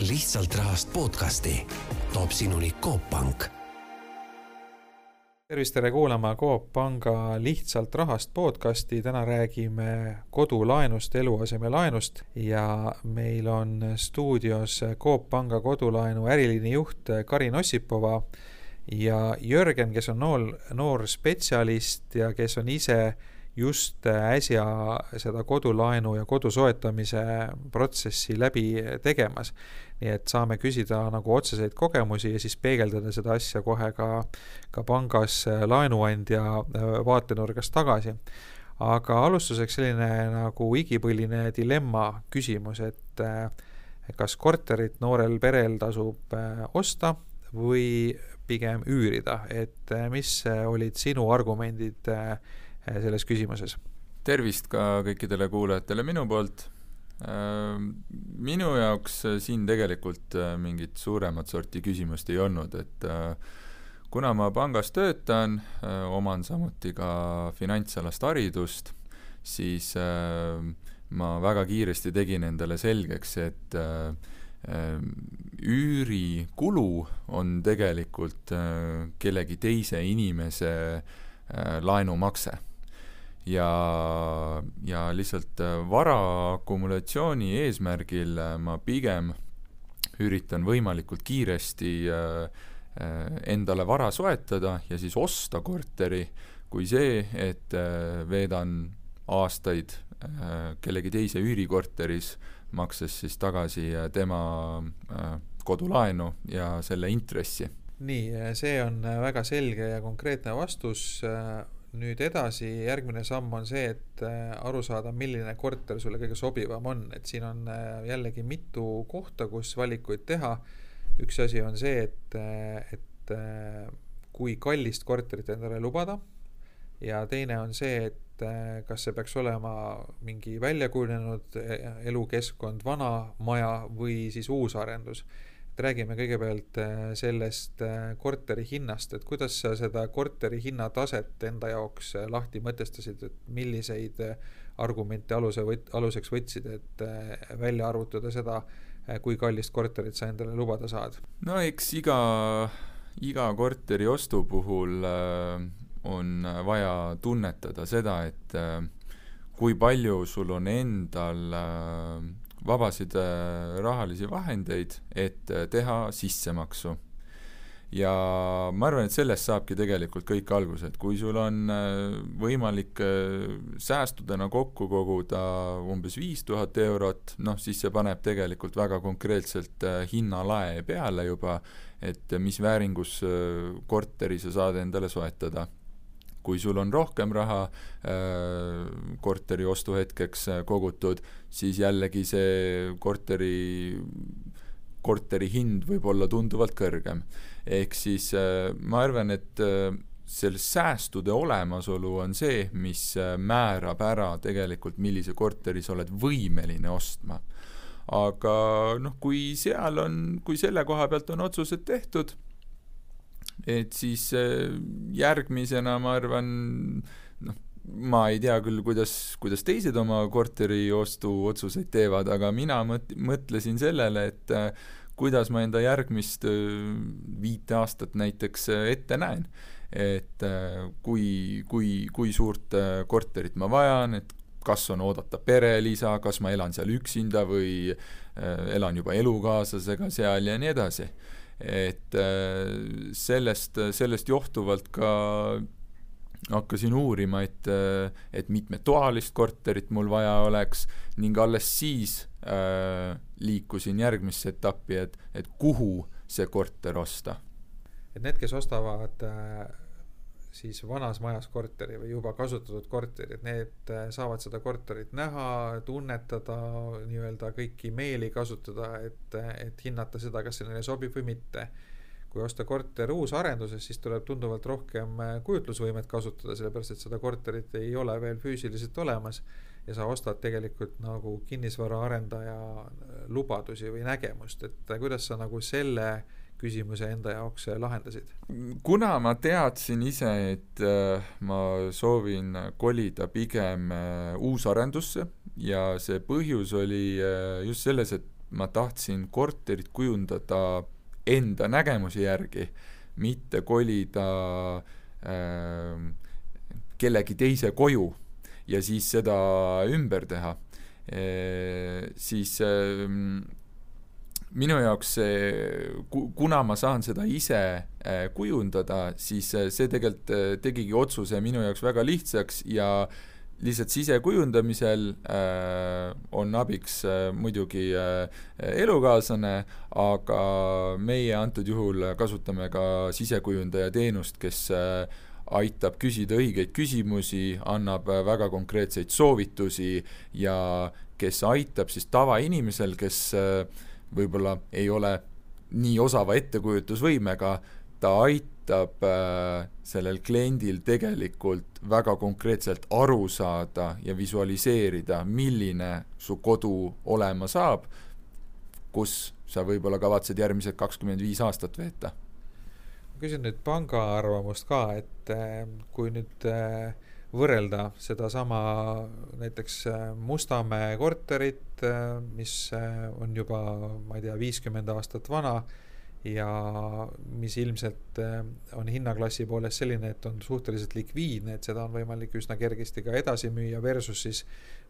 lihtsalt rahast podcasti. toob sinuni Coop Pank. tervist, tere kuulama Coop Panga Lihtsalt rahast podcasti, täna räägime kodulaenust, eluasemelaenust ja meil on stuudios Coop Panga kodulaenu äriliini juht Karin Ossipova ja Jörgen, kes on noor, noor spetsialist ja kes on ise just äsja seda kodulaenu ja kodu soetamise protsessi läbi tegemas. nii et saame küsida nagu otseseid kogemusi ja siis peegeldada seda asja kohe ka, ka pangas laenuandja vaatenurgast tagasi. aga alustuseks selline nagu igipõline dilemma küsimus, et kas korterit noorel perel tasub osta või pigem üürida, et mis olid sinu argumendid Äh, selles küsimuses. tervist ka kõikidele kuulajatele minu poolt. Äh, minu jaoks äh, siin tegelikult mingit suuremat sorti küsimust ei olnud, et kuna ma pangas töötan, oman samuti ka finantsalast haridust, siis ma väga kiiresti tegin endale selgeks, et üürikulu on tegelikult kellegi teise inimese laenumakse ja, ja lihtsalt äh, vara akumulatsiooni eesmärgil äh, ma pigem üritan võimalikult kiiresti äh, endale vara soetada ja siis osta korteri, kui see, et veedan aastaid kellegi teise üürikorteris, makstes siis tagasi tema kodulaenu ja selle intressi. nii, see on väga selge ja konkreetne vastus nüüd edasi, järgmine samm on see, et äh, aru saada, milline korter sulle kõige sobivam on, et siin on äh, jällegi mitu kohta, kus valikuid teha. üks asi on see, et, äh, et kui kallist korterit endale lubada. Ja teine on see, et kas see peaks olema mingi väljakujunenud elukeskkond, vana maja või siis uusarendus et räägime kõigepealt äh, sellest äh, korteri hinnast, et kuidas sa seda korteri hinnataset enda jaoks äh, lahti mõtestasid, et milliseid argumente aluse võt-, aluseks võtsid, et välja arvutada seda, kui kallist korterit sa endale lubada saad? no eks iga, iga korteri ostu puhul on vaja tunnetada seda, et kui palju sul on endal vabasid äh, rahalisi vahendeid, et äh, teha sissemaksu. ja ma arvan, et sellest saabki tegelikult kõik alguse, et kui sul on äh, võimalik säästudena kokku koguda umbes viis tuhat eurot, noh siis see paneb tegelikult väga konkreetselt hinnalae peale juba, et mis vääringus korteri sa saad endale soetada kui sul on rohkem raha äh, korteri ostuhetkeks äh, kogutud, siis jällegi see korteri, korteri hind võib olla tunduvalt kõrgem. ehk siis äh, ma arvan, et selle säästude olemasolu on see, mis määrab ära tegelikult, millise korteri sa oled võimeline ostma. aga noh, kui seal on, kui selle koha pealt on otsused tehtud et siis äh, järgmisena ma arvan, noh, ma ei tea küll, kuidas, kuidas teised oma korteri ostuotsuseid teevad, aga mina mõt-, mõtlesin sellele, et äh, kuidas ma enda järgmist äh, viite aastat näiteks ette näen. et kui, kui, kui suurt korterit ma vajan, et kas on oodata perelisa, kas ma elan seal üksinda või elan juba elukaaslasega seal ja nii edasi et äh, sellest, sellest johtuvalt ka hakkasin uurima, et, et mitmetoalist korterit mul vaja oleks ning alles siis äh, liikusin järgmisse etappi, et, et kuhu see korter osta. et need, kes ostavad äh siis vanas majas korteri või juba kasutatud korteri, et need äh, saavad seda korterit näha, tunnetada, nii-öelda kõiki meeli kasutada, et, et hinnata seda, kas see neile sobib või mitte. kui osta korter uusarenduses, siis tuleb tunduvalt rohkem äh, kujutlusvõimet kasutada, sellepärast et seda korterit ei ole veel füüsiliselt olemas ja sa ostad tegelikult nagu kinnisvaraarendaja äh, lubadusi või nägemust, et kuidas sa nagu selle küsimuse enda jaoks äh, lahendasid? kuna ma teadsin ise, et äh, ma soovin kolida pigem äh, uusarendusse ja see põhjus oli just selles, et ma tahtsin korterit kujundada enda nägemuse järgi, mitte kolida äh, kellegi teise koju ja siis seda ümber teha e,, siis äh, minu jaoks see, kuna ma saan seda ise äh, kujundada, siis äh, see tegelikult äh, tegigi otsuse minu jaoks väga lihtsaks ja lihtsalt sisekujundamisel äh, on abiks äh, muidugi äh, elukaaslane, aga meie antud juhul kasutame ka sisekujundaja teenust, kes äh, aitab küsida õigeid küsimusi, annab väga konkreetseid soovitusi ja kes aitab siis tavainimesel, kes äh, võib-olla ei ole nii osava ettekujutusvõimega, ta aitab äh, sellel kliendil tegelikult väga konkreetselt aru saada ja visualiseerida, milline su kodu olema saab, kus sa võib-olla kavatsed järgmised kakskümmend viis aastat veeta. Ma küsin nüüd panga arvamust ka, et äh, kui nüüd äh, võrrelda sedasama näiteks äh, Mustamäe korterit, mis on juba, ma ei tea, viiskümmend aastat vana ja mis ilmselt on hinnaklassi poolest selline, et on suhteliselt likviidne, et seda on võimalik üsna kergesti ka edasi müüa, versus siis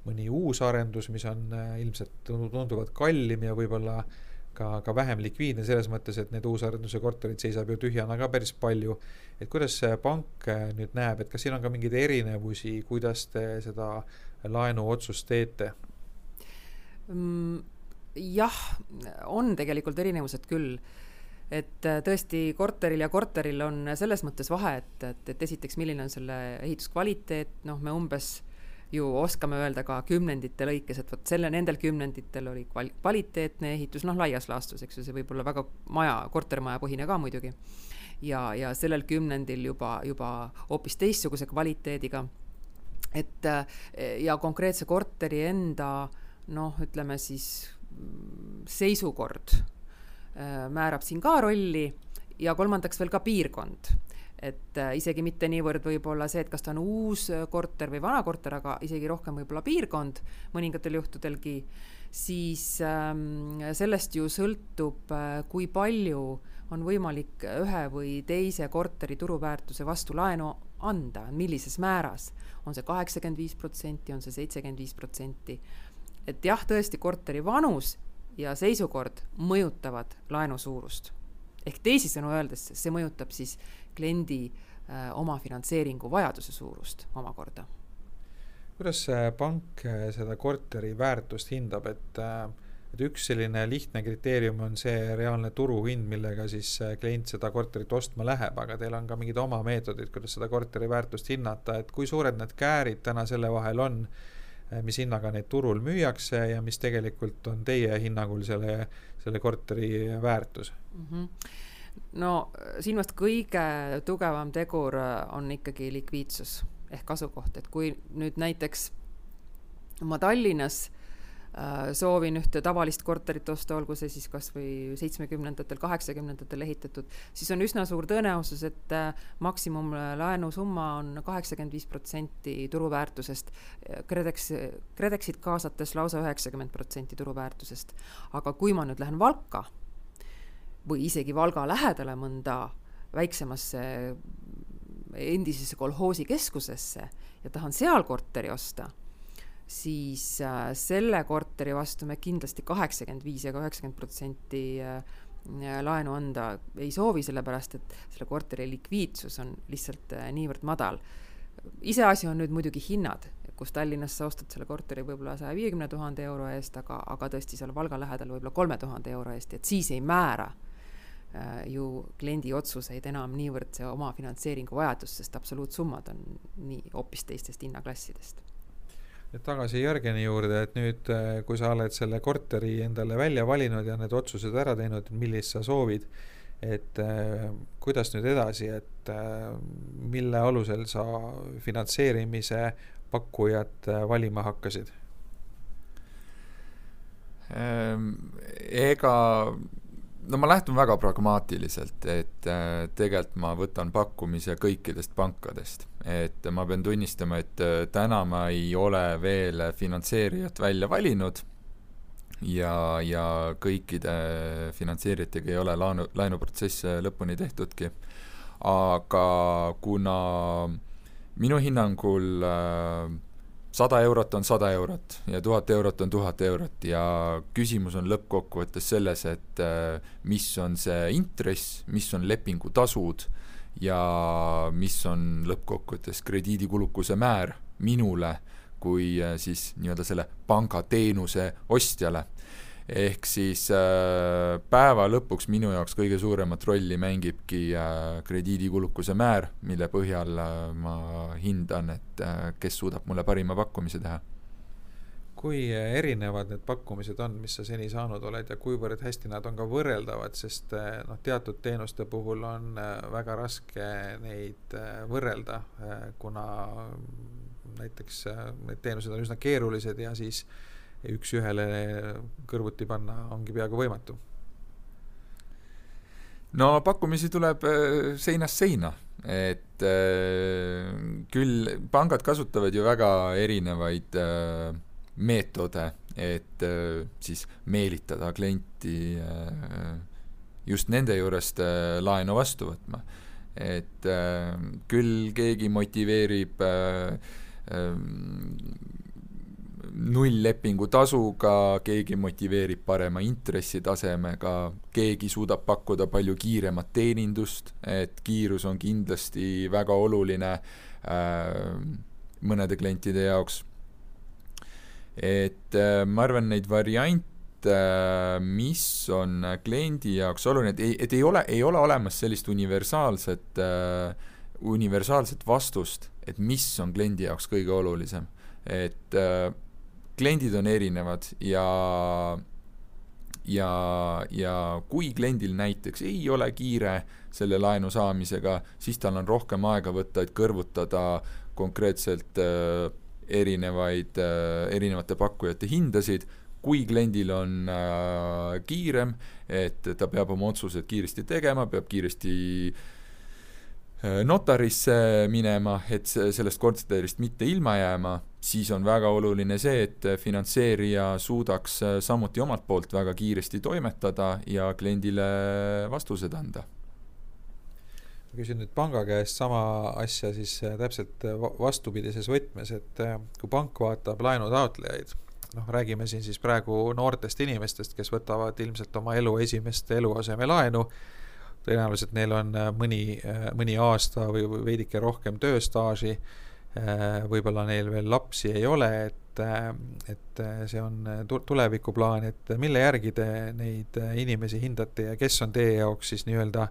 mõni uus arendus, mis on ilmselt tunduvalt kallim ja võib-olla äh, ka, ka vähem likviidne selles mõttes, et need uusarenduse korterid seisab ju tühjana ka päris palju. et kuidas pank äh, nüüd näeb, et kas siin on ka mingeid erinevusi, kuidas te seda laenuotsust teete mm,? jah, on tegelikult erinevused küll et äh, tõesti korteril ja korteril on selles mõttes vahe, et, et, et esiteks, milline on selle ehituskvaliteet, noh, me umbes ju oskame öelda ka kümnendite lõikes, et vot selle, nendel kümnenditel oli kval-, kvaliteetne ehitus, noh, laias laastus, eks ju, see võib olla väga maja, kortermaja põhine ka muidugi. ja, ja sellel kümnendil juba, juba hoopis teistsuguse kvaliteediga. et ja konkreetse korteri enda noh, ütleme siis seisukord äh, määrab siin ka rolli ja kolmandaks veel ka piirkond et äh, isegi mitte niivõrd võib-olla see, et kas ta on uus äh, korter või vana korter, aga isegi rohkem võib-olla piirkond mõningatel juhtudelgi, siis ähm, sellest ju sõltub äh,, kui palju on võimalik ühe või teise korteri turuväärtuse vastu laenu anda, millises määras. on see kaheksakümmend viis protsenti, on see seitsekümmend viis protsenti. et jah, tõesti, korteri vanus ja seisukord mõjutavad laenu suurust ehk teisisõnu öeldes, see mõjutab siis kliendi äh, omafinantseeringu vajaduse suurust omakorda. kuidas pank äh, seda korteri väärtust hindab, et äh, et üks selline lihtne kriteerium on see reaalne turuhind, millega siis klient seda korterit ostma läheb, aga teil on ka mingid oma meetodid, kuidas seda korteri väärtust hinnata, et kui suured need käärid täna selle vahel on, mis hinnaga neid turul müüakse ja mis tegelikult on teie hinnangul selle, selle korteri väärtus mm? -hmm no siin vast kõige tugevam tegur äh, on ikkagi likviidsus ehk asukoht, et kui nüüd näiteks ma Tallinnas äh, soovin ühte tavalist korterit osta, olgu see siis kas või seitsmekümnendatel, kaheksakümnendatel ehitatud, siis on üsna suur tõenäosus, et äh, maksimumlaenusumma on kaheksakümmend viis protsenti turuväärtusest, KredEx, KredExit kaasates lausa üheksakümmend protsenti turuväärtusest. aga kui ma nüüd lähen Valka või isegi Valga lähedale mõnda väiksemasse endisesse kolhoosikeskusesse ja tahan seal korteri osta, siis äh, selle korteri vastu me kindlasti kaheksakümmend viis ka üheksakümmend protsenti äh, laenu anda ei soovi, sellepärast et selle korteri likviidsus on lihtsalt äh, niivõrd madal. iseasi on nüüd muidugi hinnad, kus Tallinnas sa ostad selle korteri võib-olla saja viiekümne tuhande euro eest, aga, aga tõesti seal Valga lähedal võib-olla kolme tuhande euro eest, et siis ei määra ju kliendi otsuseid enam niivõrd see omafinantseeringu vajadus, sest absoluutsummad on nii hoopis teistest hinnaklassidest. nüüd tagasi Jörgeni juurde, et nüüd, äh, kui sa oled selle korteri endale välja valinud ja need otsused ära teinud, millist sa soovid, et äh, kuidas nüüd edasi, et äh, mille alusel sa finantseerimise pakkujat äh, valima hakkasid? Ehm, ega no ma lähtun väga pragmaatiliselt, et äh, tegelikult ma võtan pakkumise kõikidest pankadest. et ma pean tunnistama, et äh, täna ma ei ole veel finantseerijat välja valinud, ja, ja kõikide finantseerijatega ei ole laenu, laenuprotsess lõpuni tehtudki. aga kuna minu hinnangul sada eurot on sada eurot ja tuhat eurot on tuhat eurot ja küsimus on lõppkokkuvõttes selles, et mis on see intress, mis on lepingutasud ja mis on lõppkokkuvõttes krediidikulukuse määr minule kui äh, siis nii-öelda selle pangateenuse ostjale. Ehk siis äh, päeva lõpuks minu jaoks kõige suuremat rolli mängibki äh, krediidikulukuse määr, mille põhjal ma hindan, et kes suudab mulle parima pakkumise teha. Kui erinevad need pakkumised on, mis sa seni saanud oled ja kuivõrd hästi nad on ka võrreldavad, sest noh, teatud teenuste puhul on väga raske neid võrrelda, kuna näiteks äh, need teenused on üsna keerulised ja siis üks-ühele kõrvuti panna ongi peaaegu võimatu. no pakkumisi tuleb äh, seinast seina, et äh, küll pangad kasutavad ju väga erinevaid meetode, et siis meelitada klienti just nende juurest laenu vastu võtma. et küll keegi motiveerib äh, nulllepingu tasuga, keegi motiveerib parema intressitasemega, keegi suudab pakkuda palju kiiremat teenindust, et kiirus on kindlasti väga oluline äh, mõnede klientide jaoks. et äh, ma arvan, neid variante äh,, mis on kliendi jaoks oluline, et ei, et ei ole, ei ole olemas sellist universaalset äh, universaalset vastust, et mis on kliendi jaoks kõige olulisem. et äh, kliendid on erinevad ja ja, ja kui kliendil näiteks ei ole kiire selle laenu saamisega, siis tal on rohkem aega võtta, et kõrvutada konkreetselt äh, erinevaid äh,, erinevate pakkujate hindasid, kui kliendil on äh, kiirem, et ta peab oma otsused kiiresti tegema, peab kiiresti äh, notarisse minema, et sellest korterist mitte ilma jääma, siis on väga oluline see, et finantseerija suudaks äh, samuti omalt poolt väga kiiresti toimetada ja kliendile vastused anda. ma küsin nüüd panga käest sama asja siis äh, täpselt vastupidises võtmes, et kui pank vaatab laenutaotlejaid, noh, räägime siin siis praegu noortest inimestest, kes võtavad ilmselt oma elu esimest eluasemelaenu tõenäoliselt neil on äh, mõni, äh, mõni aasta või veidike rohkem tööstaaži, äh, võib-olla neil veel lapsi ei ole, et, et see on tulevikuplaan, et mille järgi te neid inimesi hindate ja kes on teie jaoks siis nii-öelda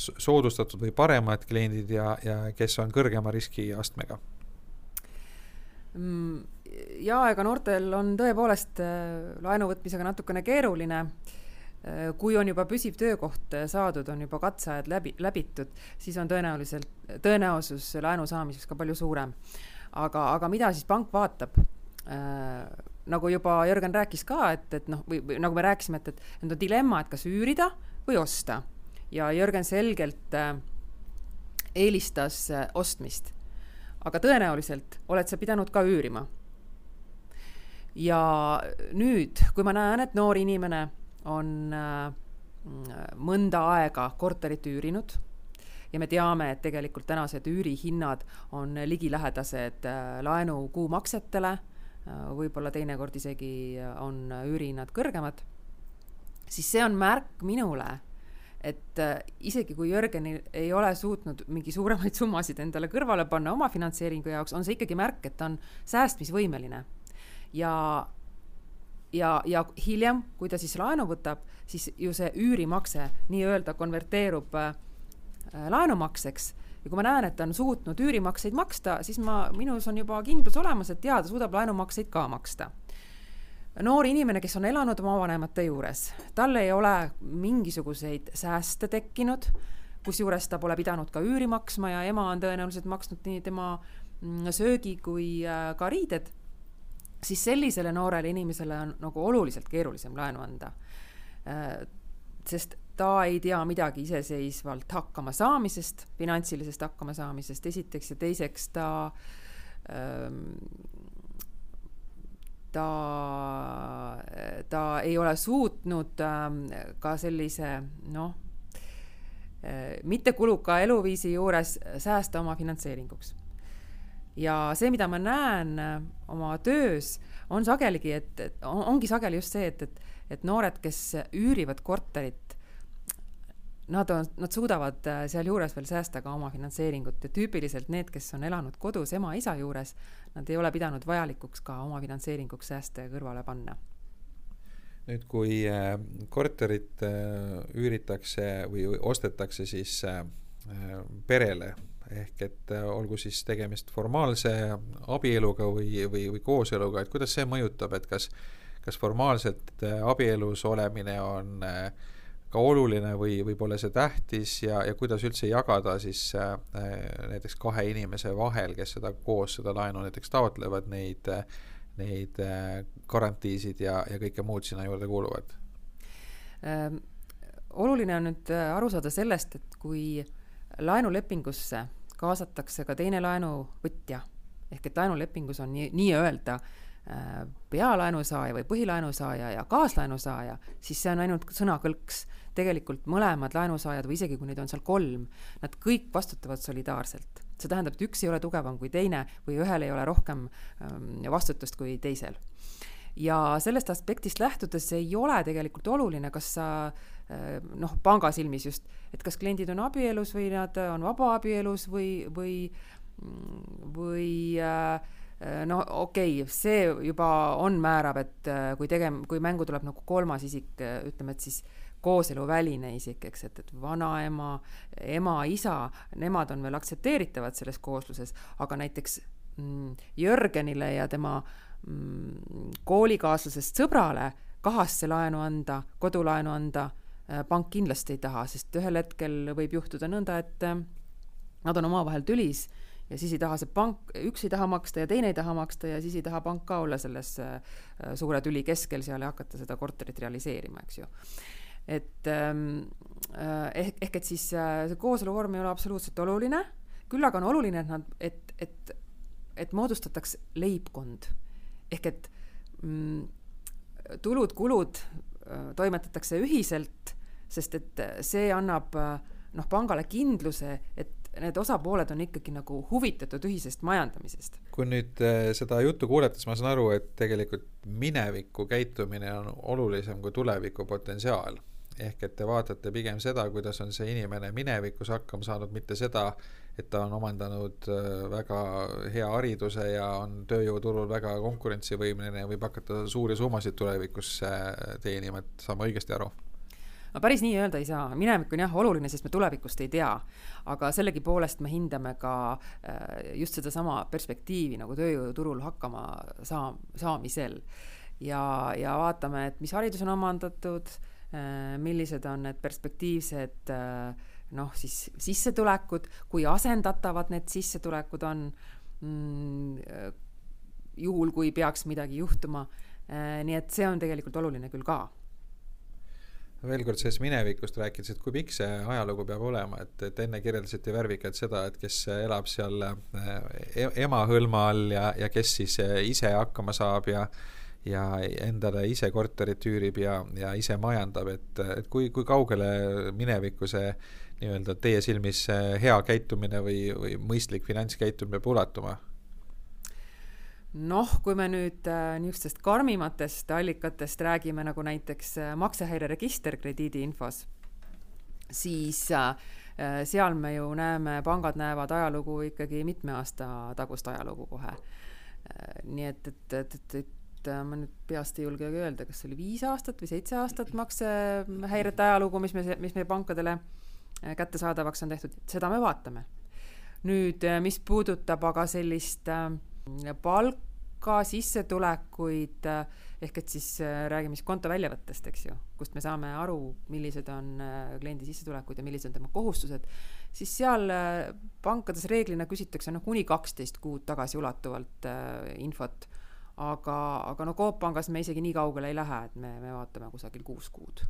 soodustatud või paremad kliendid ja, ja kes on kõrgema riskiastmega? Mm, jaa, ega noortel on tõepoolest laenu võtmisega natukene keeruline kui on juba püsiv töökoht äh, saadud, on juba katseajad läbi, läbitud, siis on tõenäoliselt, tõenäosus laenu saamiseks ka palju suurem. aga, aga mida siis pank vaatab äh,? nagu juba Jörgen rääkis ka, et, et noh, või, või nagu me rääkisime, et, et nüüd on dilemma, et kas üürida või osta. ja Jörgen selgelt äh, eelistas äh, ostmist. aga tõenäoliselt oled sa pidanud ka üürima. ja nüüd, kui ma näen, et noor inimene on äh, mõnda aega korterit üürinud. Ja me teame, et tegelikult tänased üürihinnad on ligilähedased äh, laenu kuumaksetele, äh, võib-olla teinekord isegi on üürihinnad kõrgemad, siis see on märk minule, et isegi kui Jörgen ei ole suutnud mingi suuremaid summasid endale kõrvale panna oma finantseeringu jaoks, on see ikkagi märk, et ta on säästmisvõimeline. ja ja, ja hiljem, kui ta siis laenu võtab, siis ju see üürimakse nii-öelda konverteerub äh, laenumakseks ja kui ma näen, et ta on suutnud üürimakseid maksta, siis ma, minus on juba kindlus olemas, et jaa, ta suudab laenumakseid ka maksta. noor inimene, kes on elanud oma vanemate juures, tal ei ole mingisuguseid sääste tekkinud, kusjuures ta pole pidanud ka üüri maksma ja ema on tõenäoliselt maksnud nii tema mm, söögi kui äh, ka riided siis sellisele noorele inimesele on nagu oluliselt keerulisem laenu anda. Äh, sest ta ei tea midagi iseseisvalt hakkama saamisest, finantsilisest hakkamasaamisest esiteks ja teiseks ta ähm, ta, ta ei ole suutnud ähm, ka sellise noh, mittekuluka eluviisi juures säästa oma finantseeringuks. Ja see, mida ma näen oma töös, on sageligi, et, et ongi sageli just see, et, et, et noored, kes üürivad korterit, nad on, nad suudavad äh, sealjuures veel säästa ka oma finantseeringut ja tüüpiliselt need, kes on elanud kodus ema-isa juures, nad ei ole pidanud vajalikuks ka oma finantseeringuks sääste kõrvale panna. nüüd, kui äh, korterit äh, üüritakse või ostetakse siis perele, ehk et olgu siis tegemist formaalse abieluga või, või, või kooseluga, et kuidas see mõjutab, et kas, kas formaalselt abielus olemine on äh, ka oluline või, või pole see tähtis ja, ja kuidas üldse jagada siis äh, näiteks kahe inimese vahel, kes seda koos, seda laenu näiteks taotlevad, neid, neid äh, garantiisid ja, ja kõike muud sinna juurde kuuluvad ähm,? oluline on nüüd äh, aru saada sellest, et kui laenulepingusse kaasatakse ka teine laenuvõtja, ehk et laenulepingus on nii, nii-öelda äh, pealaenusaaja või põhilaenusaaja ja kaaslaenusaaja, siis see on ainult sõnakõlks tegelikult mõlemad laenusaajad või isegi kui neid on seal kolm, nad kõik vastutavad solidaarselt. see tähendab, et üks ei ole tugevam kui teine või ühel ei ole rohkem ähm, vastutust kui teisel. ja sellest aspektist lähtudes ei ole tegelikult oluline, kas sa äh, noh, panga silmis just, et kas kliendid on abielus või nad on vabaabielus või, või, või äh, no okei okay,, see juba on määrav, et äh, kui tegem-, kui mängu tuleb nagu kolmas isik, ütleme, et siis kooseluväline isik, eks, et, et vanaema, ema, isa, nemad on veel aktsepteeritavad selles koosluses, aga näiteks mm, Jörgenile ja tema mm, koolikaaslasest sõbrale kahasse laenu anda, kodulaenu anda, äh, pank kindlasti ei taha, sest ühel hetkel võib juhtuda nõnda, et äh, nad on omavahel tülis ja siis ei taha see pank, üks ei taha maksta ja teine ei taha maksta ja siis ei taha pank ka olla selles äh, suure tüli keskel seal ja hakata seda korterit realiseerima, eks ju et ähm, äh, ehk, ehk et siis äh, see kooseluvorm ei ole absoluutselt oluline, küll aga on oluline, et nad, et, et, et moodustataks leibkond. ehk et mm, tulud-kulud äh, toimetatakse ühiselt, sest et see annab noh, pangale kindluse, et need osapooled on ikkagi nagu huvitatud ühisest majandamisest. kui nüüd seda juttu kuulates ma saan aru, et tegelikult mineviku käitumine on olulisem kui tuleviku potentsiaal ehk et te vaatate pigem seda, kuidas on see inimene minevikus hakkama saanud, mitte seda, et ta on omandanud äh, väga hea hariduse ja on tööjõuturul väga konkurentsivõimeline ja võib hakata suuri summasid tulevikus äh, teenima, et saan ma õigesti aru? No päris nii öelda ei saa, minevik on jah oluline, sest me tulevikust ei tea, aga sellegipoolest me hindame ka äh, just sedasama perspektiivi nagu tööjõuturul hakkama saa-, saamisel. ja, ja vaatame, et mis haridus on omandatud Äh, millised on need perspektiivsed äh, noh, siis sissetulekud, kui asendatavad need sissetulekud on mm, juhul, kui peaks midagi juhtuma. Nii et see on tegelikult oluline küll ka veel kord sellest minevikust rääkides, et kui pikk see ajalugu peab olema, et, et enne kirjeldasite värvikalt seda, et kes elab seal e ema hõlma all ja, ja kes siis ise hakkama saab ja ja endale ise korterit üürib ja, ja ise majandab, et, et kui, kui kaugele minevikku see nii-öelda teie silmis hea käitumine või, või mõistlik finantskäitumine peab ulatuma? Noh, kui me nüüd äh, niisugustest karmimatest allikatest räägime, nagu näiteks äh, maksehäireregister krediidiinfos, siis äh, seal me ju näeme, pangad näevad ajalugu ikkagi mitme aasta tagust ajalugu kohe. nii et, et, et, et, et äh, ma nüüd peast ei julgegi öelda, kas see oli viis aastat või seitse aastat maksehäirete ajalugu, mis me, mis meie pankadele äh, kättesaadavaks on tehtud, seda me vaatame. nüüd, äh, mis puudutab aga sellist palka, sissetulekuid, ehk et siis räägime siis konto väljavõttest, eks ju, kust me saame aru, millised on kliendi sissetulekud ja millised on tema kohustused, siis seal pankades reeglina küsitakse noh, kuni kaksteist kuud tagasiulatuvalt infot aga, aga no Coop Pangas me isegi nii kaugele ei lähe, et me, me vaatame kusagil kuus kuud.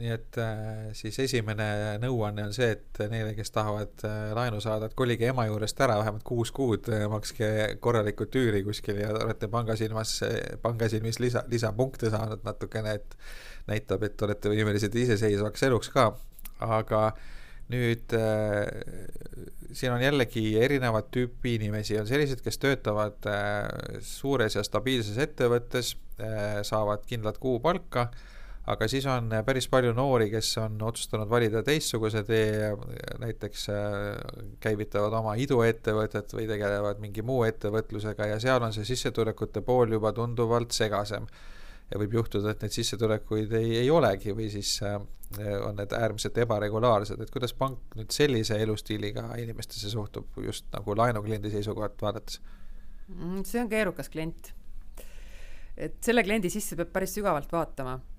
Nii et äh, siis esimene nõuanne on see, et neile, kes tahavad äh, laenu saada, et kolige ema juurest ära vähemalt kuus kuud, äh, makske korralikku üüri kuskil ja olete panga silmas, panga silmis lisa, lisapunkte saanud natukene, et näitab, et olete võimelised iseseisvaks eluks ka, aga nüüd äh, siin on jällegi erinevat tüüpi inimesi, on sellised, kes töötavad äh, suures ja stabiilses ettevõttes äh,, saavad kindlat kuupalka äh,, aga siis on päris palju noori, kes on otsustanud valida teistsuguse tee, näiteks äh, käivitavad oma iduettevõtet või tegelevad mingi muu ettevõtlusega ja seal on see sissetulekute pool juba tunduvalt segasem. ja võib juhtuda, et neid sissetulekuid ei, ei olegi või siis äh, on need äärmiselt ebaregulaarsed, et kuidas pank nüüd sellise elustiiliga inimestesse suhtub, just nagu laenukliendi seisukohalt vaadates? Mm, see on keerukas klient. et selle kliendi sisse peab päris sügavalt vaatama Äh,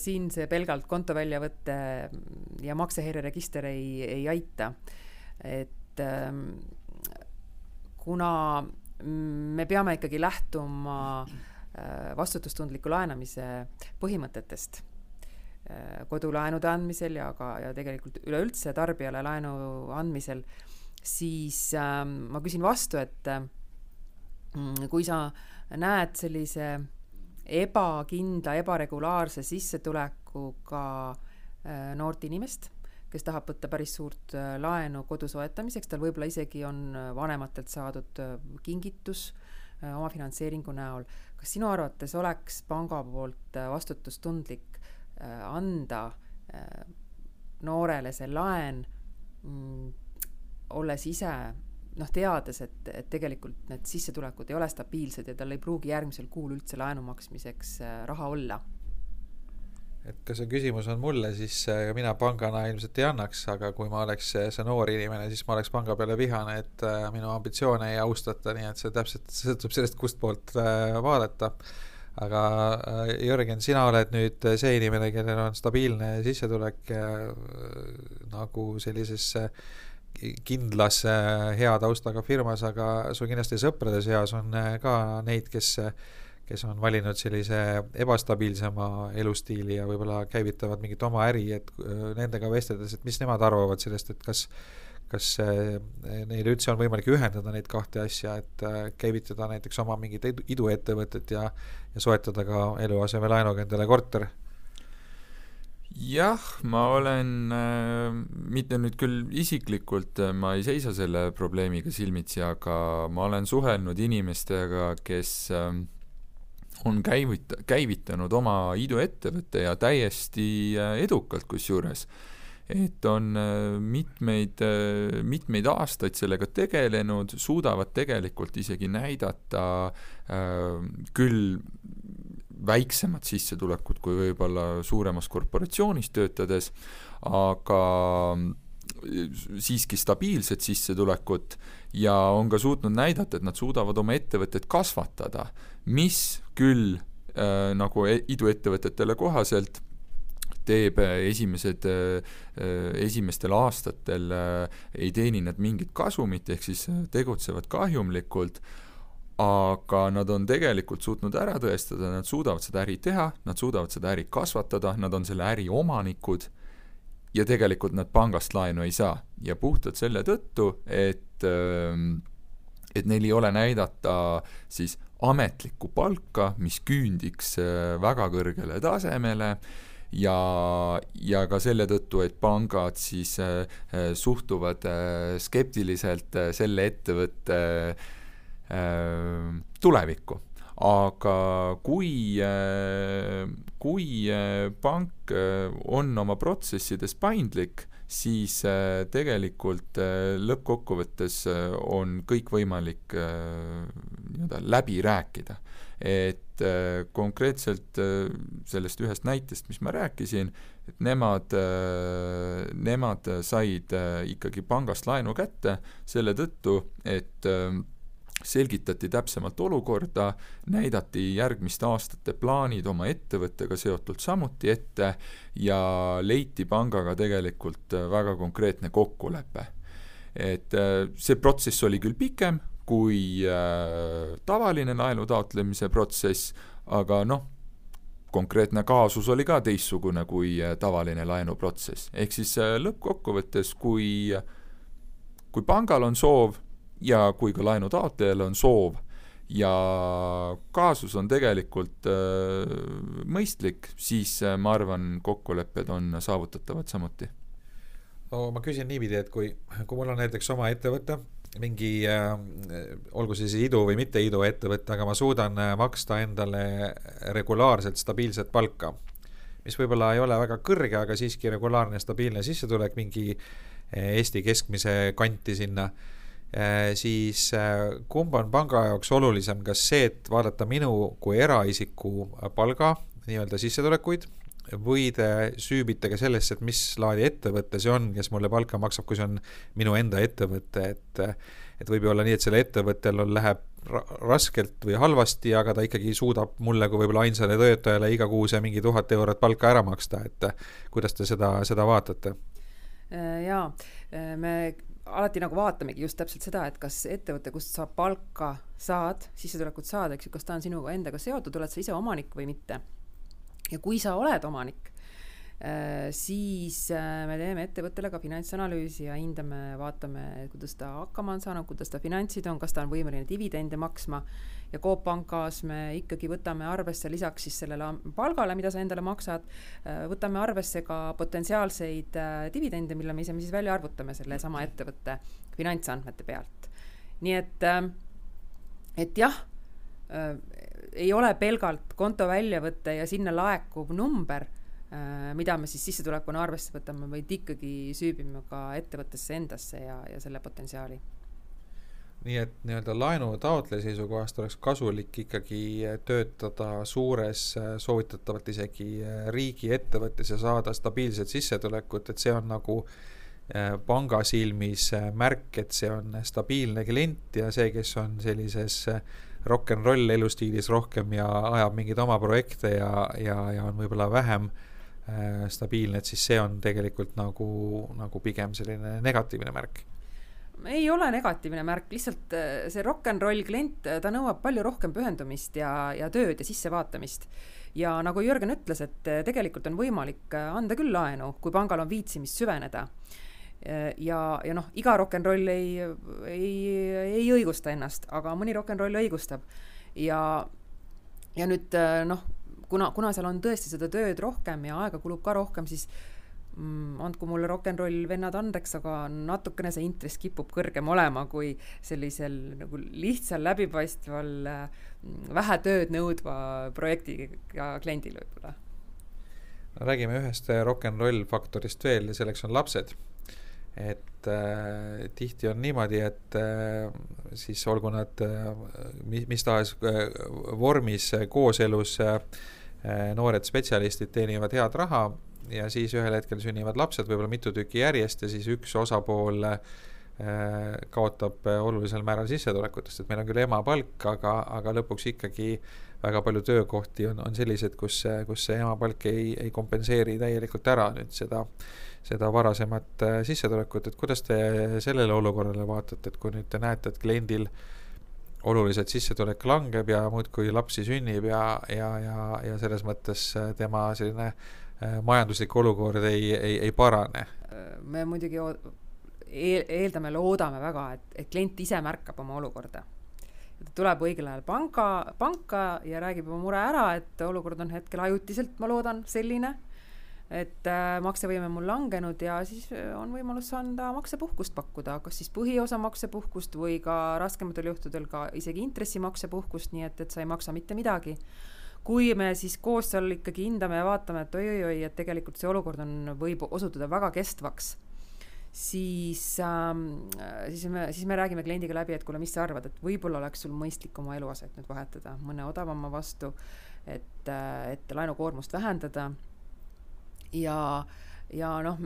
siin see pelgalt konto väljavõte ja maksehäireregister ei, ei aita. et ähm, kuna me peame ikkagi lähtuma äh, vastutustundliku laenamise põhimõtetest äh, kodulaenude andmisel ja ka, ja tegelikult üleüldse tarbijale laenu andmisel, siis ähm, ma küsin vastu, et kui sa näed sellise ebakindla, ebaregulaarse sissetulekuga äh, noort inimest, kes tahab võtta päris suurt äh, laenu kodu soetamiseks, tal võib-olla isegi on äh, vanematelt saadud kingitus omafinantseeringu näol. kas sinu arvates oleks panga poolt vastutustundlik anda noorele see laen, mm, olles ise noh, teades, et, et tegelikult need sissetulekud ei ole stabiilsed ja tal ei pruugi järgmisel kuul üldse laenu maksmiseks äh, raha olla. et kas see küsimus on mulle, siis äh, mina pangana ilmselt ei annaks, aga kui ma oleks äh, see noor inimene, siis ma oleks panga peale vihane, et minu ambitsioone ei austata, nii et see täpselt sõltub sellest, kustpoolt vaadata aga Jörgen, sina oled nüüd see inimene, kellel on stabiilne sissetulek nagu sellises kindlas hea taustaga firmas, aga sul kindlasti sõprade seas on äh, ka neid, kes, kes on valinud sellise ebastabiilsema elustiili ja võib-olla käivitavad mingit oma äri, et äh, nendega vesteldes, et mis nemad arvavad sellest, et kas kas äh, neil üldse on võimalik ühendada neid kahte asja, et käivitada näiteks oma mingit iduettevõtet ja, ja soetada ka eluasemelaenuga endale korter jah, ma olen äh,, mitte nüüd küll isiklikult äh,, ma ei seisa selle probleemiga silmitsi, aga ma olen suhelnud inimestega, kes äh, on käivita-, käivitanud oma iduettevõtte ja täiesti äh, edukalt kusjuures. et on äh, mitmeid äh,, mitmeid aastaid sellega tegelenud, suudavad tegelikult isegi näidata äh, küll väiksemat sissetulekut kui võib-olla suuremas korporatsioonis töötades, aga siiski stabiilset sissetulekut ja on ka suutnud näidata, et nad suudavad oma ettevõtet kasvatada, mis küll äh, nagu e-, iduettevõtetele kohaselt teeb esimesed äh,, esimestel aastatel äh, ei teeni nad mingit kasumit, ehk siis tegutsevad kahjumlikult äh,, aga nad on tegelikult suutnud ära tõestada, nad suudavad seda äri teha, nad suudavad seda äri kasvatada, nad on selle äri omanikud ja tegelikult nad pangast laenu ei saa. ja puhtalt selle tõttu, et, ähm, et neil ei ole näidata siis ametlikku palka, mis küündiks äh, väga kõrgele tasemele ja, ja ka selle tõttu, et pangad siis äh, äh suhtuvad skeptiliselt selle ettevõtte Äh, tulevikku. aga kui, äh, kui äh, pank on oma protsessides paindlik, siis tegelikult lõppkokkuvõttes on kõik võimalik nii-öelda läbi rääkida. et konkreetselt sellest ühest näitest, mis ma rääkisin, et nemad, nemad said ikkagi pangast laenu kätte selle tõttu, et selgitati täpsemalt olukorda, näidati järgmiste aastate plaanid oma ettevõttega seotult samuti ette ja leiti pangaga tegelikult äh, väga konkreetne kokkulepe. et äh, see protsess oli küll pikem kui äh, tavaline laenu taotlemise protsess, aga noh, konkreetne kaasus oli ka teistsugune kui tavaline laenuprotsess. ehk siis lõppkokkuvõttes, kui, kui pangal on soov ja kui ka laenu taotlejal on soov ja kaasus on tegelikult äh, mõistlik, siis äh, ma arvan, kokkulepped on saavutatavad samuti. no ma küsin niipidi, et kui, kui mul on näiteks oma ettevõte, mingi äh,, olgu see siis idu või mitte idu ettevõte, aga ma suudan äh, maksta endale regulaarselt stabiilset palka, mis võib-olla ei ole väga kõrge, aga siiski regulaarne stabiilne sissetulek mingi Eesti keskmise kanti sinna Äh, siis äh, kumb on panga jaoks olulisem, kas see, et vaadata minu kui eraisiku palga nii-öelda sissetulekuid või te süübite ka sellesse, et mis laadi ettevõte see on, kes mulle palka maksab, kui see on minu enda ettevõte, et et võib ju olla nii, et sellel ettevõttel on, läheb raskelt või halvasti, aga ta ikkagi suudab mulle kui võib-olla ainsale töötajale iga kuu see mingi tuhat eurot palka ära maksta, et kuidas te seda, seda vaatate? Äh, jaa, me alati nagu vaatamegi just täpselt seda, et kas ettevõte, kust sa palka saad, sissetulekut saad, eks ju, kas ta on sinuga endaga seotud, oled sa ise omanik või mitte. ja kui sa oled omanik, siis äh, me teeme ettevõttele ka finantsanalüüsi ja hindame, vaatame, kuidas ta hakkama on saanud, kuidas ta finantsid on, kas ta on võimeline dividende maksma ja Coop Pangas me ikkagi võtame arvesse lisaks siis sellele palgale, mida sa endale maksad, äh, võtame arvesse ka potentsiaalseid dividende, mille me ise siis välja arvutame sellesama ettevõtte finantsandmete pealt. nii et, et jah, ei ole pelgalt konto väljavõte ja sinna laekuv number Äh, mida me siis sissetulekuna arvesse võtame, vaid ikkagi süübime ka ettevõttesse endasse ja, ja selle potentsiaali. nii et nii-öelda laenu taotleja seisukohast oleks kasulik ikkagi töötada suures, soovitatavalt isegi riigiettevõttes ja saada stabiilset sissetulekut, et see on nagu äh, panga silmis märk, et see on stabiilne klient ja see, kes on sellises rock n roll elustiilis rohkem ja ajab mingeid oma projekte ja, ja, ja on võib-olla vähem äh, Äh, stabiilne, et siis see on tegelikult nagu, nagu pigem selline negatiivne märk ei ole negatiivne märk, lihtsalt äh, see rock n roll klient, äh, ta nõuab palju rohkem pühendumist ja, ja tööd ja sissevaatamist. ja nagu Jürgen ütles, et tegelikult on võimalik anda küll laenu, kui pangal on viitsimist süveneda. ja, ja noh, iga rock n roll ei, ei, ei õigusta ennast, aga mõni rock n roll õigustab. ja, ja nüüd noh kuna, kuna seal on tõesti seda tööd rohkem ja aega kulub ka rohkem, siis mm, andku mulle rock n roll vennad andeks, aga natukene see intress kipub kõrgem olema kui sellisel nagu lihtsal, läbipaistval, mm, vähe tööd nõudva projektiga kliendil võib-olla. räägime ühest rock n roll faktorist veel ja selleks on lapsed. Et äh, tihti on niimoodi, et äh, siis olgu nad äh, mis, mis tahes äh, vormis äh, kooselus äh, Äh, noored spetsialistid teenivad head raha ja siis ühel hetkel sünnivad lapsed, võib-olla mitu tükki järjest ja siis üks osapool äh, kaotab äh, olulisel määral sissetulekutest, et meil on küll emapalk, aga, aga lõpuks ikkagi väga palju töökohti on, on sellised, kus, kus see emapalk ei, ei kompenseeri täielikult ära. Nüüd seda, seda varasemat sissetulekut, et kuidas te sellele olukorrale vaatate, et kui nüüd te näete, et kliendil äh, oluliselt sissetulek langeb ja muudkui lapsi sünnib ja, ja, ja, ja selles mõttes äh, tema selline äh, majanduslik olukord ei, ei, ei parane. me muidugi eel, eeldame, loodame väga, et, et klient ise märkab oma olukorda. ta tuleb õigel ajal panka, panka ja räägib oma mure ära, et olukord on hetkel ajutiselt, ma loodan, selline et äh, maksevõime mul langenud ja siis äh, on võimalus anda maksepuhkust pakkuda, kas siis põhiosa maksepuhkust või ka raskematel juhtudel ka isegi intressimaksepuhkust, nii et, et sa ei maksa mitte midagi. kui me siis koos seal ikkagi hindame ja vaatame, et oi-oi-oi, et tegelikult see olukord on, võib osutuda väga kestvaks, siis ähm,, siis me, siis me räägime kliendiga läbi, et kuule, mis sa arvad, et võib-olla oleks sul mõistlik oma eluaset nüüd vahetada mõne odavama vastu, et, äh, et laenukoormust vähendada ja, ja noh,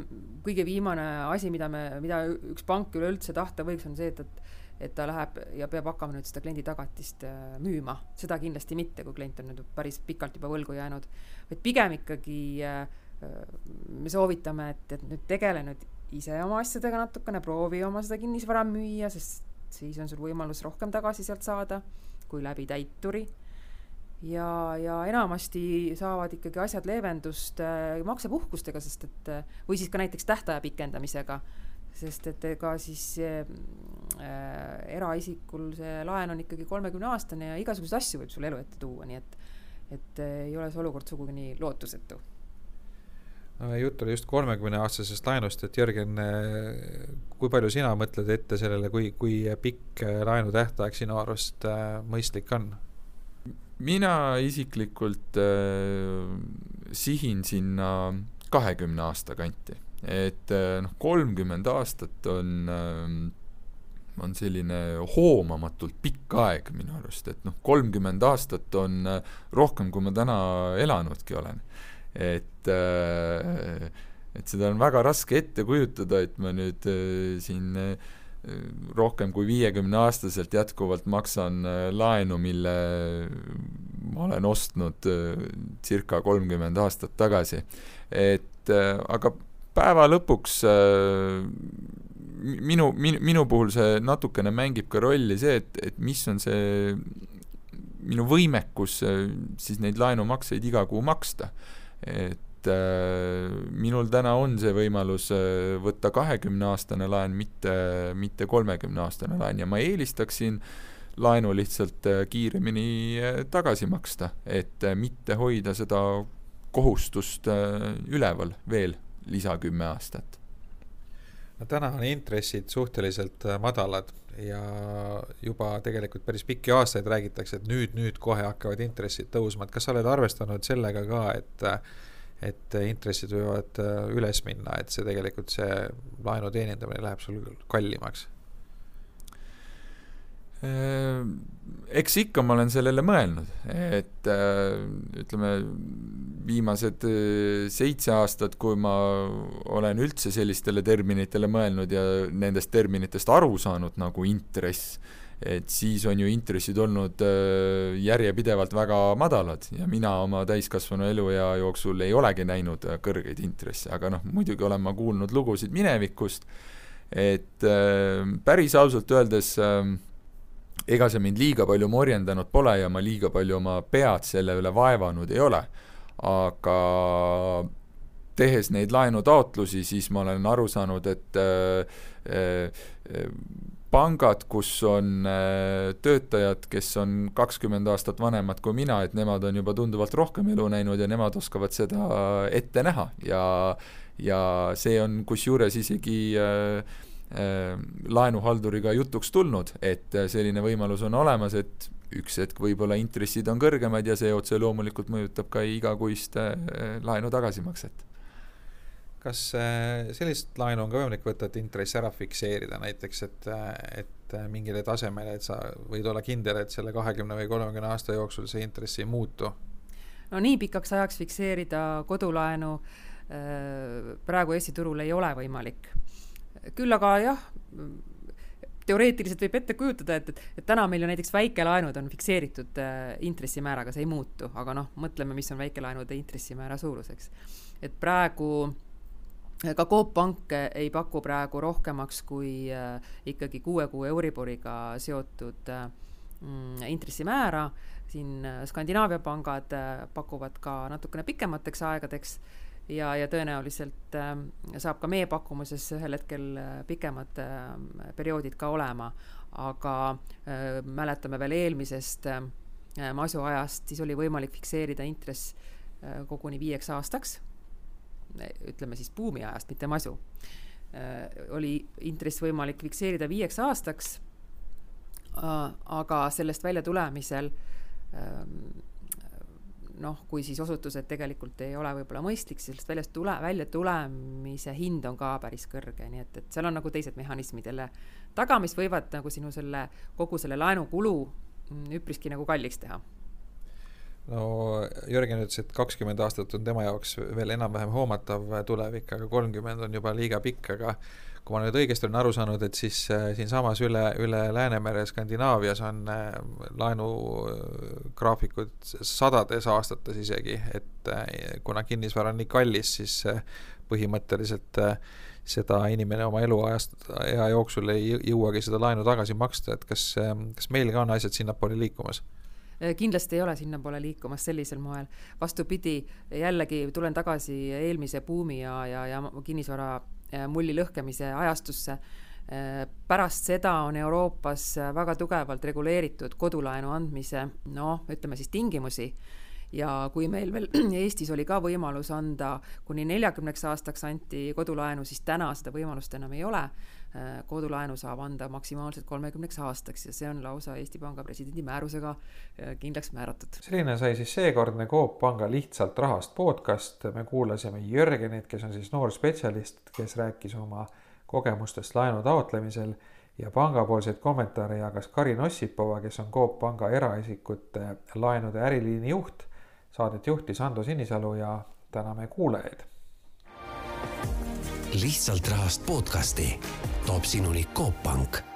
kõige viimane asi, mida me, mida üks pank üleüldse tahta võiks, on see, et, et et ta läheb ja peab hakkama nüüd seda kliendi tagatist äh, müüma, seda kindlasti mitte, kui klient on nüüd päris pikalt juba võlgu jäänud, vaid pigem ikkagi äh, me soovitame, et, et nüüd tegele nüüd ise oma asjadega natukene, proovi oma seda kinnisvara müüa, sest siis on sul võimalus rohkem tagasi sealt saada kui läbi täituri ja, ja enamasti saavad ikkagi asjad leevendust äh, maksepuhkustega, sest et või siis ka näiteks tähtaja pikendamisega, sest et ega siis äh, eraisikul see laen on ikkagi kolmekümne aastane ja igasuguseid asju võib sulle elu ette tuua, nii et et ei ole see olukord sugugi nii lootusetu no jutt oli just kolmekümneaastasest laenust, et Jörgen, kui palju sina mõtled ette sellele, kui, kui pikk laenu tähtaeg sinu arust äh, mõistlik on? Mina isiklikult äh, sihin sinna kahekümne aasta kanti, et äh, noh, kolmkümmend aastat on äh, on selline hoomamatult pikk aeg minu arust, et noh, kolmkümmend aastat on äh, rohkem, kui ma täna elanudki olen. Et äh, et seda on väga raske ette kujutada, et ma nüüd siin äh, rohkem kui viiekümneaastaselt jätkuvalt maksan laenu, mille ma olen ostnud circa kolmkümmend aastat tagasi. et aga päeva lõpuks minu, minu, minu puhul see natukene mängib ka rolli see, et, et mis on see minu võimekus siis neid laenumakseid iga kuu maksta et äh, minul täna on see võimalus äh, võtta kahekümneaastane laen, mitte, mitte kolmekümneaastane laen ja ma eelistaksin laenu lihtsalt äh, kiiremini tagasi maksta, et mitte hoida seda kohustust üleval veel lisa kümme aastat. no täna on intressid suhteliselt madalad ja juba tegelikult päris pikki aastaid räägitakse, et nüüd, nüüd kohe hakkavad intressid tõusma, et kas sa oled arvestanud sellega ka, et et intressid võivad äh, üles minna, et see tegelikult, see laenu teenindamine läheb sul kallimaks? Äh, eks ikka ma olen sellele mõelnud, et äh, ütleme, viimased seitse aastat, kui ma olen üldse sellistele terminitele mõelnud ja nendest terminitest aru saanud, nagu intress, et siis on ju intressid olnud äh, järjepidevalt väga madalad ja mina oma täiskasvanu eluea jooksul ei olegi näinud äh, kõrgeid intresse, aga noh, muidugi olen ma kuulnud lugusid minevikust, et äh, päris ausalt öeldes ega see mind liiga palju morjendanud pole ja ma liiga palju oma pead selle üle vaevanud ei ole, aga tehes neid laenutaotlusi, siis ma olen aru saanud, et äh, äh, pangad, kus on äh, töötajad, kes on kakskümmend aastat vanemad kui mina, et nemad on juba tunduvalt rohkem elu näinud ja nemad oskavad seda ette näha. Ja ja see on kusjuures isegi äh, äh, laenuhalduriga jutuks tulnud, et selline võimalus on olemas, et üks hetk võib-olla intressid on kõrgemad ja see otse loomulikult mõjutab ka igakuist äh, laenu tagasimakset kas äh, sellist laenu on ka võimalik võtta, et intress ära fikseerida näiteks, et, et mingile tasemele, et sa võid olla kindel, et selle kahekümne või kolmekümne aasta jooksul see intress ei muutu? no nii pikaks ajaks fikseerida kodulaenu äh, praegu Eesti turul ei ole võimalik. küll aga jah, teoreetiliselt võib ette kujutada, et, et, et täna meil ju näiteks väikelaenud on fikseeritud äh, intressimääraga, see ei muutu, aga noh, mõtleme, mis on väikelaenude intressimäära suuruseks. et praegu äh, ka Coop Pank ei paku praegu rohkemaks kui äh, ikkagi kuue kuu Euriboriga seotud äh, mm, intressimäära, siin äh, Skandinaavia pangad pakuvad ka natukene pikemateks aegadeks ja, ja tõenäoliselt saab ka meie pakkumuses ühel hetkel pikemad perioodid ka olema, aga mäletame veel eelmisest masuajast, siis oli võimalik fikseerida intress koguni viieks aastaks ütleme siis buumiajast, mitte masu, äh, oli intress võimalik fikseerida viieks aastaks, äh, aga sellest väljatulemisel ähm, noh, kui siis osutus, et tegelikult ei ole võib-olla mõistlik, sellest väljast tule, väljatulemise hind on ka päris kõrge, nii et, et seal on nagu teised mehhanismid jälle. Taga, mis võivad nagu sinu selle, kogu selle laenukulu mm, üpriski nagu kalliks teha no Jörgen ütles, et kakskümmend aastat on tema jaoks veel enam-vähem hoomatav tulevik, aga kolmkümmend on juba liiga pikk, aga kui ma nüüd õigesti olen aru saanud, et siis äh, siinsamas üle, üle Läänemere Skandinaavias on äh, laenugraafikud sadades aastates isegi, et äh, kuna kinnisvara on nii kallis, siis põhimõtteliselt seda inimene oma eluajast, ea jooksul ei jõuagi seda laenu tagasi maksta, et kas, kas meil ka on asjad sinnapoole liikumas? Kindlasti ei ole sinnapoole liikumas sellisel moel. vastupidi, jällegi tulen tagasi eelmise buumi ja, ja, ja kinnisvara mulli lõhkemise ajastusse pärast seda on Euroopas väga tugevalt reguleeritud kodulaenu andmise noh, ütleme siis tingimusi ja kui meil veel Eestis oli ka võimalus anda kuni neljakümneks aastaks anti kodulaenu, siis täna seda võimalust enam ei ole. Äh, kodulaenu saab anda maksimaalselt kolmekümneks aastaks ja see on lausa Eesti Panga presidendi määrusega äh, kindlaks määratud. selline sai siis seekordne Coop Panga Lihtsalt rahast podcast, me kuulasime Jörgenit, kes on siis noor spetsialist, kes rääkis oma kogemustest laenu taotlemisel ja pangapoolseid kommentaare jagas Karin Ossipova, kes on Coop Panga eraisikute laenude äriliini juht Saadet juhtis Ando Sinisalu ja täname kuulajaid. Lihtsalt rahast podcasti. Toob sinuni Coop Pank